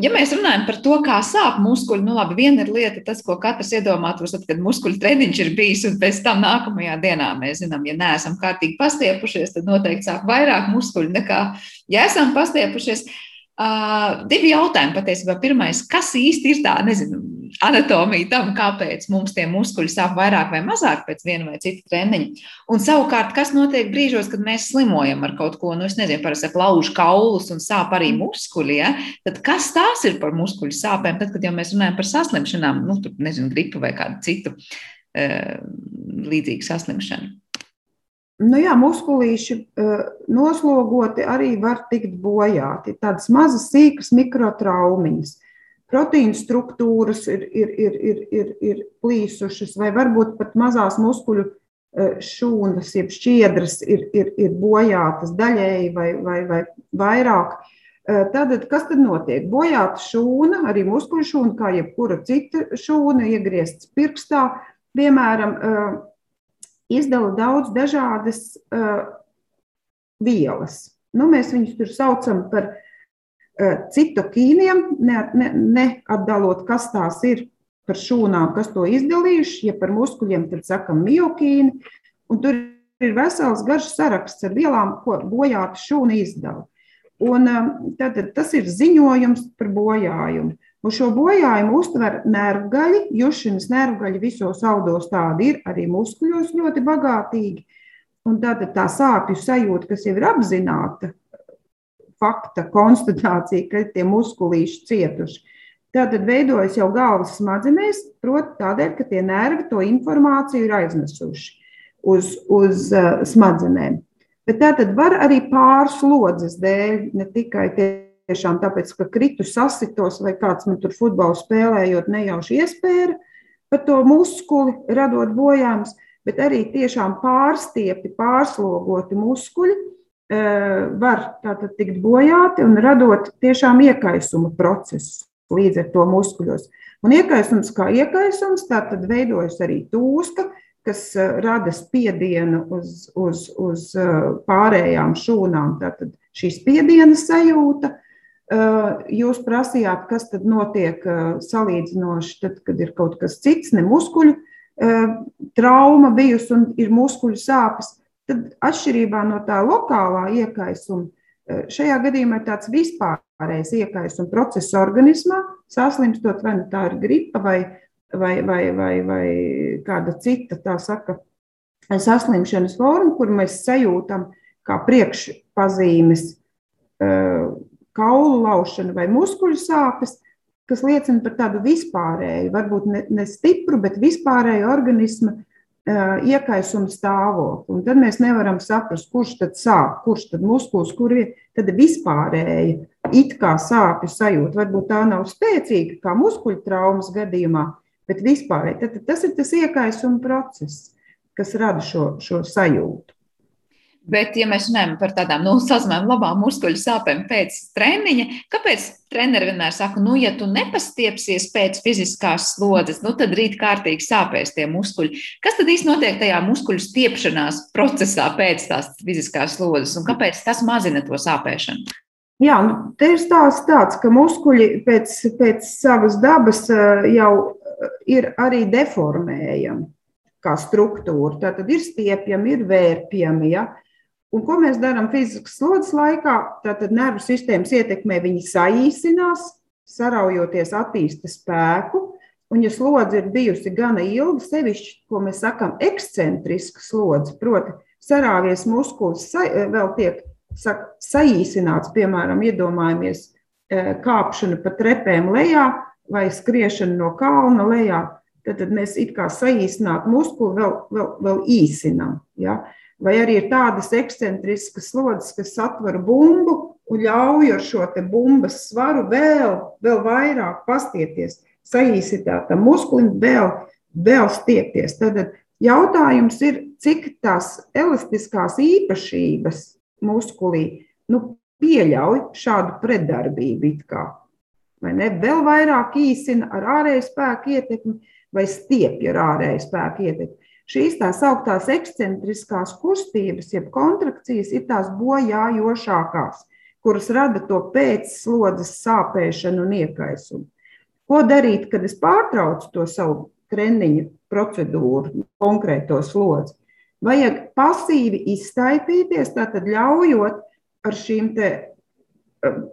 Ja mēs runājam par to, kā sāp muskuļi, nu labi, viena ir lieta, tas, ko katrs iedomātos, tad, kad muskuļu treniņš ir bijis, un pēc tam nākamajā dienā mēs zinām, ja neesam kārtīgi pastiepušies, tad noteikti sāp vairāk muskuļu nekā, ja esam pastiepušies. Uh, divi jautājumi patiesībā. Pirmais, kas īsti ir tā, nezinu, anatomija tam, kāpēc mums tie muskuļi sāp vairāk vai mazāk pēc viena vai cita treniņa. Un savukārt, kas notiek brīžos, kad mēs slimojam ar kaut ko, nu, es nezinu, parasti lauž kaulus un sāp arī muskuļi, ja? tad kas tās ir par muskuļu sāpēm, tad, kad jau mēs runājam par saslimšanām, nu, tur, nezinu, gripu vai kādu citu uh, līdzīgu saslimšanu. Nu jā, muskulīši uh, noslogoti arī var tikt bojāti. Tādas mazas, sīkas mikrotraumiņas. Proteīna struktūras ir, ir, ir, ir, ir, ir plīsušas, vai varbūt pat mazās muskuļu uh, šūnas, jeb šķiedras ir, ir, ir bojātas daļēji vai, vai, vai vairāk. Tātad, kas tad notiek? Bojāta šūna, arī muskuļu šūna, kā jebkura cita šūna, iegrieztas pirkstā, piemēram, izdala daudz dažādas uh, vielas. Nu, mēs viņus tur saucam par uh, citokīniem, neatdalot, ne kas tās ir par šūnām, kas to izdalījuši. Ja par muskuļiem, tad sakam miokīni. Un tur ir vesels garš saraksts ar vielām, ko bojāta šūna izdala. Un, um, tad, tas ir ziņojums par bojājumu. Un šo bojājumu uztver nervgaļi, jušanas nervgaļi visos audos tādi ir, arī muskuļos ļoti bagātīgi. Un tātad tā sāpju sajūta, kas jau ir apzināta, fakta konstatācija, ka tie muskulīši cietuši. Tātad veidojas jau galvas smadzenēs, proti, tādēļ, ka tie nervi to informāciju ir aiznesuši uz, uz uh, smadzenēm. Bet tā tad var arī pārslodzes dēļ, ne tikai tie tiešām tāpēc, ka kritu sasitos vai kāds man tur futbolu spēlējot nejauši iespēja par to muskuli, radot bojājumus, bet arī tiešām pārstiepi, pārslogoti muskuļi eh, var tātad tikt bojāti un radot tiešām iekaisuma procesu līdz ar to muskuļos. Un iekaisums kā iekaisums, tātad veidojas arī tūska, kas eh, rada spiedienu uz, uz, uz eh, pārējām šūnām. Tātad šī spiediena sajūta, Jūs prasījāt, kas tad notiek salīdzinoši, tad, kad ir kaut kas cits, ne muskuļu trauma bijusi un ir muskuļu sāpes. Tad atšķirībā no tā lokālā iekaisuma, šajā gadījumā ir tāds vispārējais iekaisuma process organismā, saslimstot, vai nu tā ir gripa vai, vai, vai, vai, vai kāda cita, tā saka, saslimšanas forma, kur mēs sajūtam kā priekšpazīmes kaulu laušana vai muskuļu sāpes, kas liecina par tādu vispārēju, varbūt ne, ne stipru, bet vispārēju organismu uh, iekaisumu stāvokli. Un tad mēs nevaram saprast, kurš tad sāp, kurš tad muskulis, kur ir tad vispārēja, it kā sāpju sajūta. Varbūt tā nav spēcīga, kā muskuļu traumas gadījumā, bet vispārēji. Tad, tad tas ir tas iekaisuma process, kas rada šo, šo sajūtu. Bet, ja mēs runājam par tādām nu, saucamām labām muskuļu sāpēm pēc treniņa, kāpēc treneri vienmēr saka, nu, ja tu nepastiepsies pēc fiziskās slodzes, nu, tad rīt kārtīgi sāpēs tie muskuļi. Kas tad īsti notiek tajā muskuļu stiepšanās procesā pēc tās fiziskās slodzes, un kāpēc tas mazina to sāpēšanu? Jā, nu, te ir stāsts tāds, ka muskuļi pēc, pēc savas dabas eh, jau eh, ir arī deformējami kā struktūra. Tātad ir stiepjami, ir vērpjami. Ja? Un ko mēs darām fiziskas slodzes laikā? Tātad nervu sistēmas ietekmē viņi saīsinās, saraujoties, attīsta spēku. Un, ja slodze ir bijusi gana ilga, sevišķi, ko mēs sakām, ekscentriska slodze, proti, sarāvies muskulis, sa, vēl tiek saka, saīsināts, piemēram, iedomājamies kāpšanu pa trepēm lejā vai skriešanu no kalna lejā, tad, tad mēs it kā saīsināt muskuli vēl, vēl, vēl īsinām. Ja? Vai arī ir tādas ekscentriskas slodzes, kas atver bumbu un ļauj ar šo bumbas svaru vēl, vēl vairāk pastieties, saīsinātam muskulim vēl, vēl stiepties. Tad jautājums ir, cik tās elastiskās īpašības muskulī nu, pieļauj šādu pretdarbību. Vai ne? Vēl vairāk īsina ar ārēju spēku ietekmi vai stiepja ar ārēju spēku ietekmi. Šīs tā sauktās ekscentriskās kustības, jeb kontrakcijas, ir tās bojājošākās, kuras rada to pēcslodzes sāpēšanu un iekaisumu. Ko darīt, kad es pārtraucu to savu treniņu procedūru, konkrēto slodzi? Vajag pasīvi iztaipīties, tātad ļaujot ar šīm eh,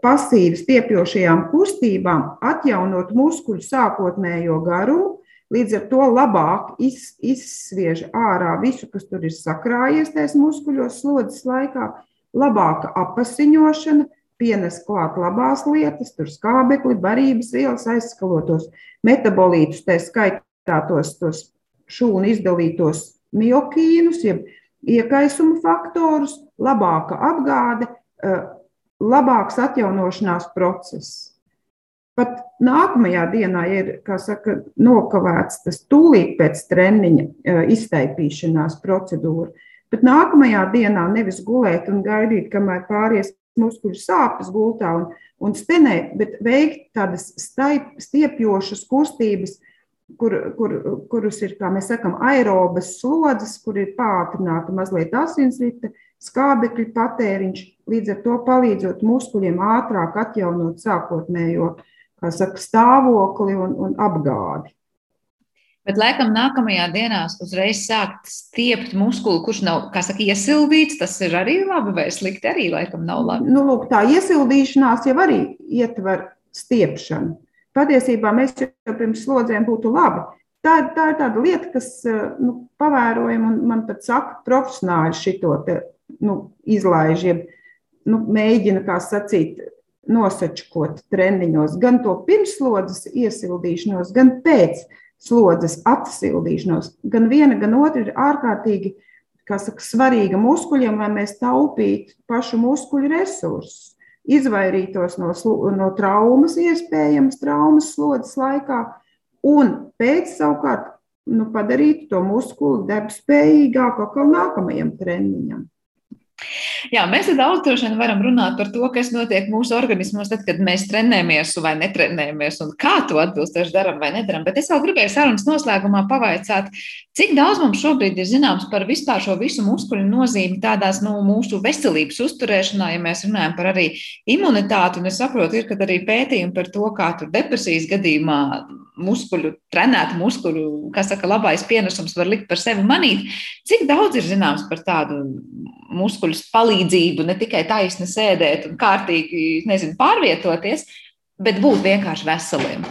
pasīvi stiepjošajām kustībām atjaunot muskuļu sākotnējo garumu, Līdz ar to labāk iz, izsviež ārā visu, kas tur ir sakrājies tajos muskuļos slodzes laikā, labāka apasiņošana, pienes klāt labās lietas, tur skābekli, barības vielas, aizskalotos metabolītus, tā skaitā tos, tos šūnu izdalītos miokīnus, jeb iekaisuma faktorus, labāka apgāde, eh, labāks atjaunošanās process. Pat nākamajā dienā ir saka, nokavēts tas tūlīt pēc treniņa e, iztaipīšanās procedūra. Bet nākamajā dienā nevis gulēt un gaidīt, kamēr pāries muskuļu sāpes gultā un, un stenēt, bet veikt tādas staip, stiepjošas kustības, kur, kur, kuras ir, kā mēs sakām, aerobas slodzes, kur ir pātrināta mazliet asinsrite, skābekļa patēriņš, līdz ar to palīdzot muskuļiem ātrāk atjaunot sākotnējo saka, stāvokli un, un apgādi. Bet, laikam, nākamajā dienā uzreiz sākt stiept muskuli, kurš nav, kā saka, iesildīts. Tas ir arī labi vai slikti. Arī, laikam, nav labi. Nu, lūk, tā iesildīšanās jau arī ietver stiepšanu. Patiesībā mēs jau pirms slodzēm būtu labi. Tā, tā ir tāda lieta, kas nu, pavērojama, un man pat saka, profesionāli šito te, nu, izlaiž, jeb nu, mēģina, kā sacīt, nosačkot treniņos, gan to pirmslodzes iesildīšanos, gan pēc slodzes atsildīšanos. Gan viena, gan otra ir ārkārtīgi saka, svarīga muskuļiem, lai mēs taupītu pašu muskuļu resursus, izvairītos no, no traumas, iespējamas traumas slodzes laikā, un pēc savukārt nu, padarītu to muskuli darbspējīgāku atkal nākamajam treniņam. Jā, mēs daudz droši vien varam runāt par to, kas notiek mūsu organismos, tad, kad mēs trenējamies vai netrenējamies, un kā to atbilstoši darām vai nedaram. Bet es vēl gribēju sarunas noslēgumā pavaicāt, cik daudz mums šobrīd ir zināms par vispār šo visu muskuļu nozīmi tādās nu, mūsu veselības uzturēšanā, ja mēs runājam par arī imunitāti. Un es saprotu, ir arī pētījumi par to, kā tur depresijas gadījumā muskuļu, trenētu muskuļu, kas saka, labais pienesums var likt par sevi manīt. Cik daudz ir zināms par tādu muskuļu palīdzību, ne tikai taisni sēdēt un kārtīgi nezinu, pārvietoties, bet būt vienkārši veseliem.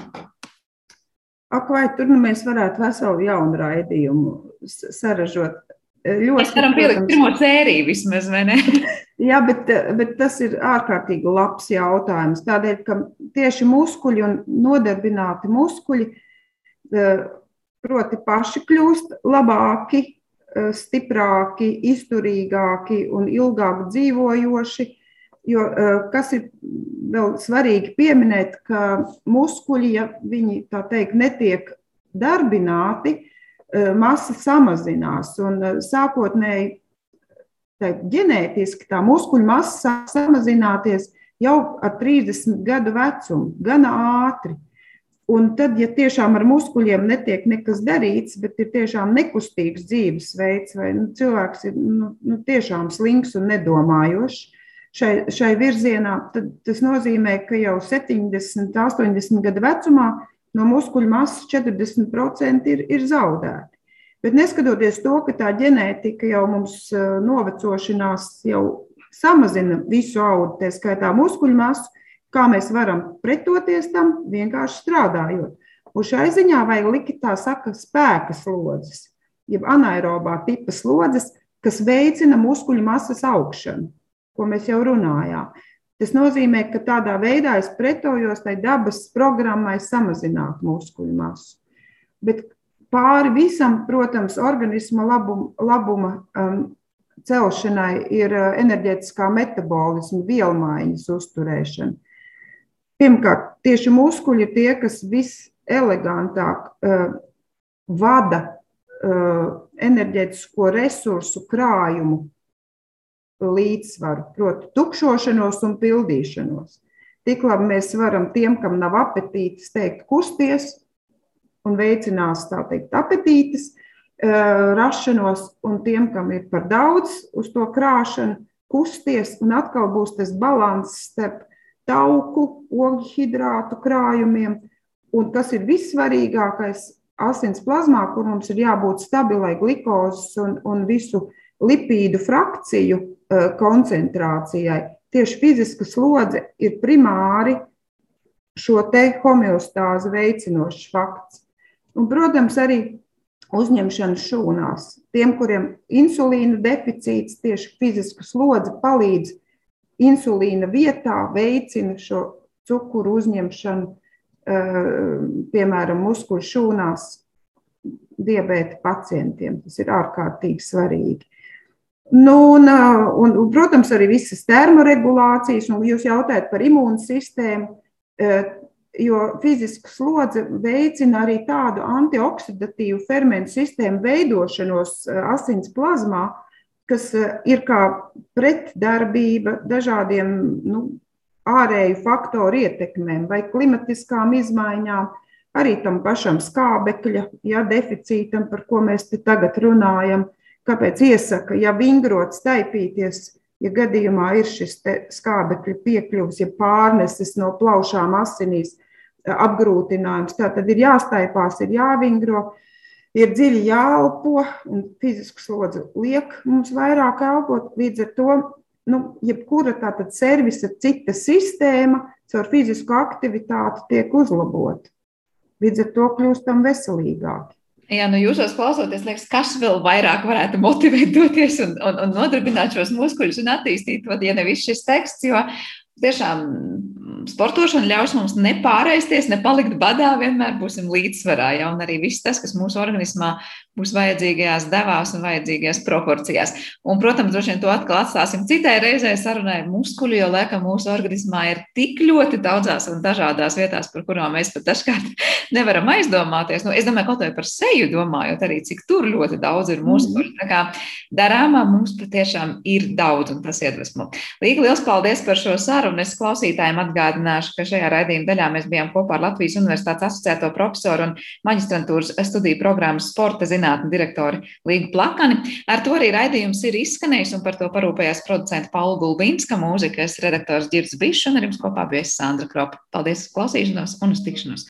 Ak, vai tur nu mēs varētu veselu jaunu raidījumu saražot? Ļoti, mēs varam pielikt pirmo sēriju vismaz, vai ne? Jā, bet, bet tas ir ārkārtīgi labs jautājums. Tādēļ, ka tieši muskuļi un nodarbināti muskuļi eh, proti paši kļūst labāki stiprāki, izturīgāki un ilgāk dzīvojoši. Jo, eh, kas ir vēl svarīgi pieminēt, ka muskuļi, ja viņi tā teikt, netiek darbināti, eh, masa samazinās. Un sākotnēji teikt, ģenētiski tā muskuļu masa samazināties jau ar 30 gadu vecumu, gana ātri. Un tad, ja tiešām ar muskuļiem netiek nekas darīts, bet ir tiešām nekustīgs dzīvesveids, vai nu, cilvēks ir nu, nu, tiešām slinks un nedomājošs šai, šai virzienā, tad tas nozīmē, ka jau 70, 80 gadu vecumā no muskuļu masas 40% ir, ir zaudēti. Bet neskatoties to, ka tā ģenētika jau mums eh, novecošanās jau samazina visu audu, tā skaitā muskuļu masu, Kā mēs varam pretoties tam, vienkārši strādājot. Un šai ziņā vajag likt tā saka spēka slodzes, jeb anaerobā tipa slodzes, kas veicina muskuļu masas augšanu, ko mēs jau runājām. Tas nozīmē, ka tādā veidā es pretojos tai dabas programmai samazināt muskuļu masu. Bet pāri visam, protams, organisma labuma, labuma um, celšanai ir uh, enerģētiskā metabolisma vielmaiņas uzturēšana. Pirmkārt, tieši muskuļi ir tie, kas vis, elegantāk uh, vada uh, enerģētisko resursu krājumu līdzsvaru, proti, tukšošanos un pildīšanos. Tik labi mēs varam tiem, kam nav apetītes, teikt, kusties un veicinās tā teikt apetītes uh, rašanos, un tiem, kam ir par daudz uz to krāšanu, kusties, un atkal būs tas līdzsvars starp tauku, ogļu hidrātu krājumiem, un kas ir vissvarīgākais asins plazmā, kur mums ir jābūt stabilai glukozes un, un visu lipīdu frakciju uh, koncentrācijai. Tieši fiziska slodze ir primāri šo te homeostāzi veicinošs fakts. Un, protams, arī uzņemšana šūnās. Tiem, kuriem insulīna deficīts, tieši fiziska slodze palīdz insulīna vietā, veicina šo cukuru uzņemšanu, piemēram, muskuļu šūnās diabēta pacientiem. Tas ir ārkārtīgi svarīgi. Nu, un, un, un, protams, arī visas termoregulācijas, un jūs jautājat par imūnsistēmu jo fiziska slodze veicina arī tādu antioksidatīvu fermentu sistēmu veidošanos eh, asins plazmā, kas eh, ir kā pretdarbība dažādiem nu, ārēju faktoru ietekmēm vai klimatiskām izmaiņām, arī tam pašam skābekļa ja, deficītam, par ko mēs te tagad runājam. Kāpēc iesaka, ja vingrot, staipīties, ja gadījumā ir šis skābekļa piekļuvis, ja pārneses no plaušām asinīs, apgrūtinājums. Tā tad ir jāstaipās, ir jāvingro, ir dziļi jāelpo, un fizisku slodzi liek mums vairāk elpot. Līdz ar to, nu, jebkura tātad servisa cita sistēma caur fizisku aktivitāti tiek uzlabota. Līdz ar to kļūstam veselīgāki. Jā, nu jūsos klausoties, liekas, kas vēl vairāk varētu motivēt doties un, un, un nodarbināt šos muskuļus un attīstīt, tad, ja nevis šis teksts, jo tiešām sportošana ļaus mums nepāreisties, nepalikt badā, vienmēr būsim līdzsvarā. Ja? Un arī viss tas, kas mūsu organismā būs vajadzīgajās devās un vajadzīgajās proporcijās. Un, protams, droši vien to atkal atstāsim citai reizei sarunai muskuļu, jo laikam mūsu organismā ir tik ļoti daudzās un dažādās vietās, par kurām mēs pat dažkārt nevaram aizdomāties. Nu, es domāju, kaut vai par seju domājot, arī cik tur ļoti daudz ir muskuļu. Tā kā darāmā mums patiešām ir daudz un tas iedvesmo. Līgi, liels paldies par šo sarunu. Es klausītājiem atgādināšu, ka šajā raidījuma daļā mēs bijām kopā ar Latvijas Universitātes asociēto profesoru un maģistrantūras studiju programmas sporta zinātņu direktori Līgu Plakani. Ar to arī raidījums ir izskanējis, un par to parūpējās producenta Paula Gulbīnska, mūzikas redaktors Girds Bišs, un ar jums kopā bija Sandra Kropa. Paldies, klausīšanos un uz tikšanos!